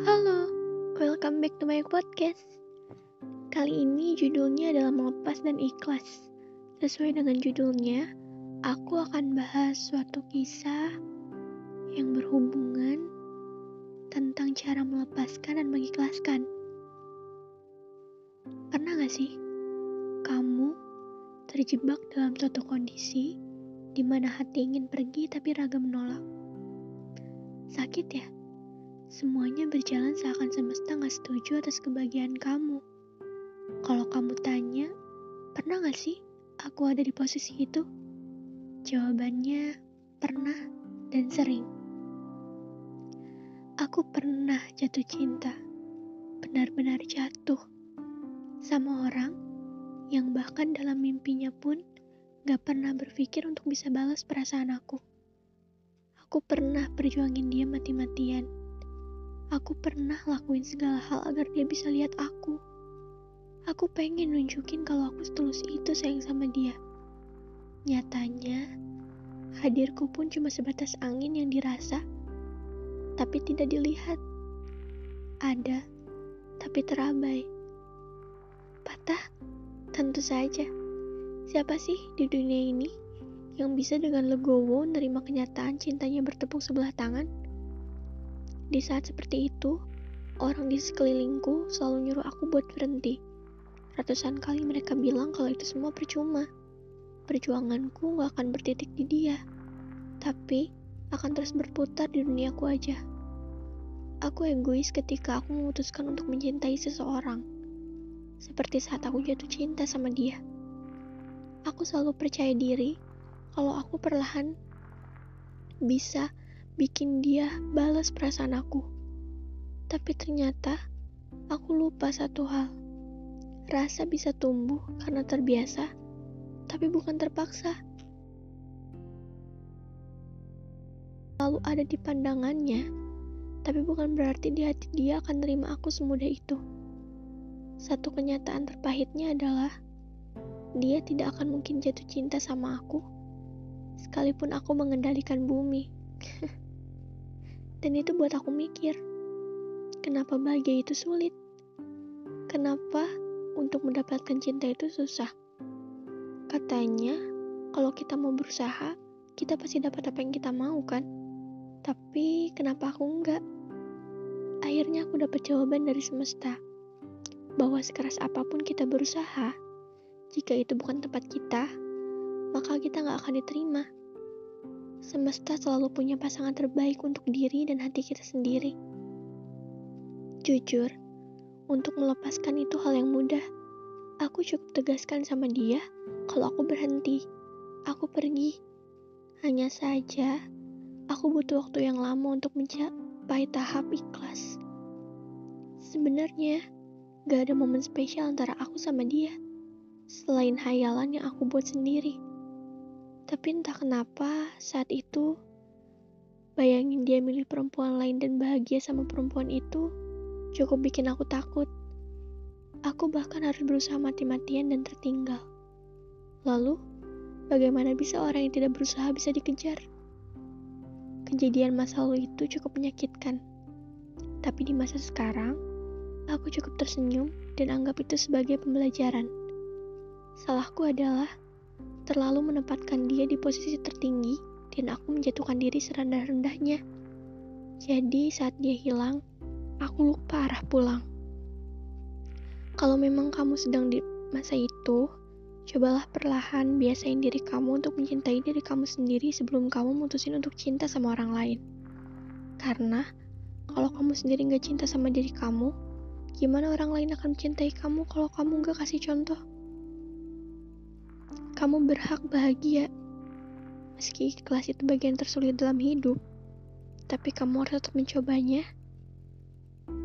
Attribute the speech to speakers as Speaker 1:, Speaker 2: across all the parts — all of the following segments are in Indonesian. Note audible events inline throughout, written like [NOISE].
Speaker 1: Halo, welcome back to my podcast. Kali ini judulnya adalah melepas dan ikhlas. Sesuai dengan judulnya, aku akan bahas suatu kisah yang berhubungan tentang cara melepaskan dan mengikhlaskan. Pernah gak sih kamu terjebak dalam suatu kondisi di mana hati ingin pergi tapi raga menolak? Sakit ya? Semuanya berjalan seakan semesta gak setuju atas kebahagiaan kamu. Kalau kamu tanya, pernah gak sih aku ada di posisi itu? Jawabannya pernah dan sering. Aku pernah jatuh cinta, benar-benar jatuh sama orang yang bahkan dalam mimpinya pun gak pernah berpikir untuk bisa balas perasaan aku. Aku pernah perjuangin dia mati-matian Aku pernah lakuin segala hal agar dia bisa lihat aku. Aku pengen nunjukin kalau aku setulus itu sayang sama dia. Nyatanya, hadirku pun cuma sebatas angin yang dirasa, tapi tidak dilihat. Ada, tapi terabai. Patah, tentu saja. Siapa sih di dunia ini yang bisa dengan legowo menerima kenyataan cintanya bertepuk sebelah tangan? Di saat seperti itu, orang di sekelilingku selalu nyuruh aku buat berhenti. Ratusan kali mereka bilang kalau itu semua percuma. Perjuanganku gak akan bertitik di dia, tapi akan terus berputar di duniaku aja. Aku egois ketika aku memutuskan untuk mencintai seseorang. Seperti saat aku jatuh cinta sama dia. Aku selalu percaya diri kalau aku perlahan bisa bikin dia balas perasaan aku. Tapi ternyata aku lupa satu hal. Rasa bisa tumbuh karena terbiasa, tapi bukan terpaksa. Lalu ada di pandangannya, tapi bukan berarti di hati dia akan terima aku semudah itu. Satu kenyataan terpahitnya adalah dia tidak akan mungkin jatuh cinta sama aku, sekalipun aku mengendalikan bumi. [LAUGHS] Dan itu buat aku mikir, kenapa bahagia itu sulit? Kenapa untuk mendapatkan cinta itu susah? Katanya, kalau kita mau berusaha, kita pasti dapat apa yang kita mau kan? Tapi kenapa aku enggak? Akhirnya aku dapat jawaban dari semesta, bahwa sekeras apa pun kita berusaha, jika itu bukan tempat kita, maka kita nggak akan diterima. Semesta selalu punya pasangan terbaik untuk diri dan hati kita sendiri. Jujur, untuk melepaskan itu hal yang mudah. Aku cukup tegaskan sama dia kalau aku berhenti. Aku pergi. Hanya saja, aku butuh waktu yang lama untuk mencapai tahap ikhlas. Sebenarnya, gak ada momen spesial antara aku sama dia, selain hayalan yang aku buat sendiri. Tapi entah kenapa saat itu bayangin dia milih perempuan lain dan bahagia sama perempuan itu cukup bikin aku takut. Aku bahkan harus berusaha mati-matian dan tertinggal. Lalu, bagaimana bisa orang yang tidak berusaha bisa dikejar? Kejadian masa lalu itu cukup menyakitkan. Tapi di masa sekarang, aku cukup tersenyum dan anggap itu sebagai pembelajaran. Salahku adalah terlalu menempatkan dia di posisi tertinggi dan aku menjatuhkan diri serendah-rendahnya. Jadi saat dia hilang, aku lupa arah pulang. Kalau memang kamu sedang di masa itu, cobalah perlahan biasain diri kamu untuk mencintai diri kamu sendiri sebelum kamu mutusin untuk cinta sama orang lain. Karena kalau kamu sendiri gak cinta sama diri kamu, gimana orang lain akan mencintai kamu kalau kamu gak kasih contoh? Kamu berhak bahagia. Meski kelas itu bagian tersulit dalam hidup, tapi kamu harus tetap mencobanya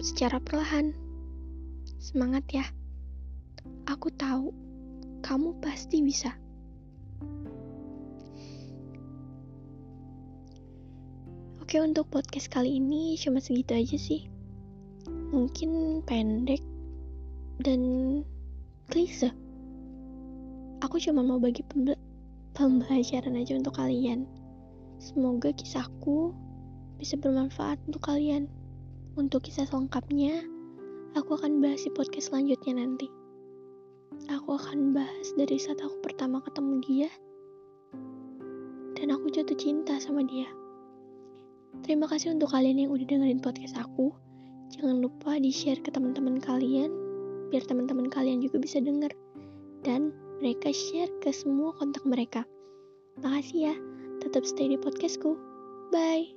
Speaker 1: secara perlahan. Semangat ya. Aku tahu kamu pasti bisa. Oke, untuk podcast kali ini cuma segitu aja sih. Mungkin pendek dan klise aku cuma mau bagi pembelajaran aja untuk kalian. Semoga kisahku bisa bermanfaat untuk kalian. Untuk kisah selengkapnya, aku akan bahas di podcast selanjutnya nanti. Aku akan bahas dari saat aku pertama ketemu dia, dan aku jatuh cinta sama dia. Terima kasih untuk kalian yang udah dengerin podcast aku. Jangan lupa di-share ke teman-teman kalian, biar teman-teman kalian juga bisa denger. Mereka share ke semua kontak mereka. Makasih ya, tetap stay di podcastku. Bye.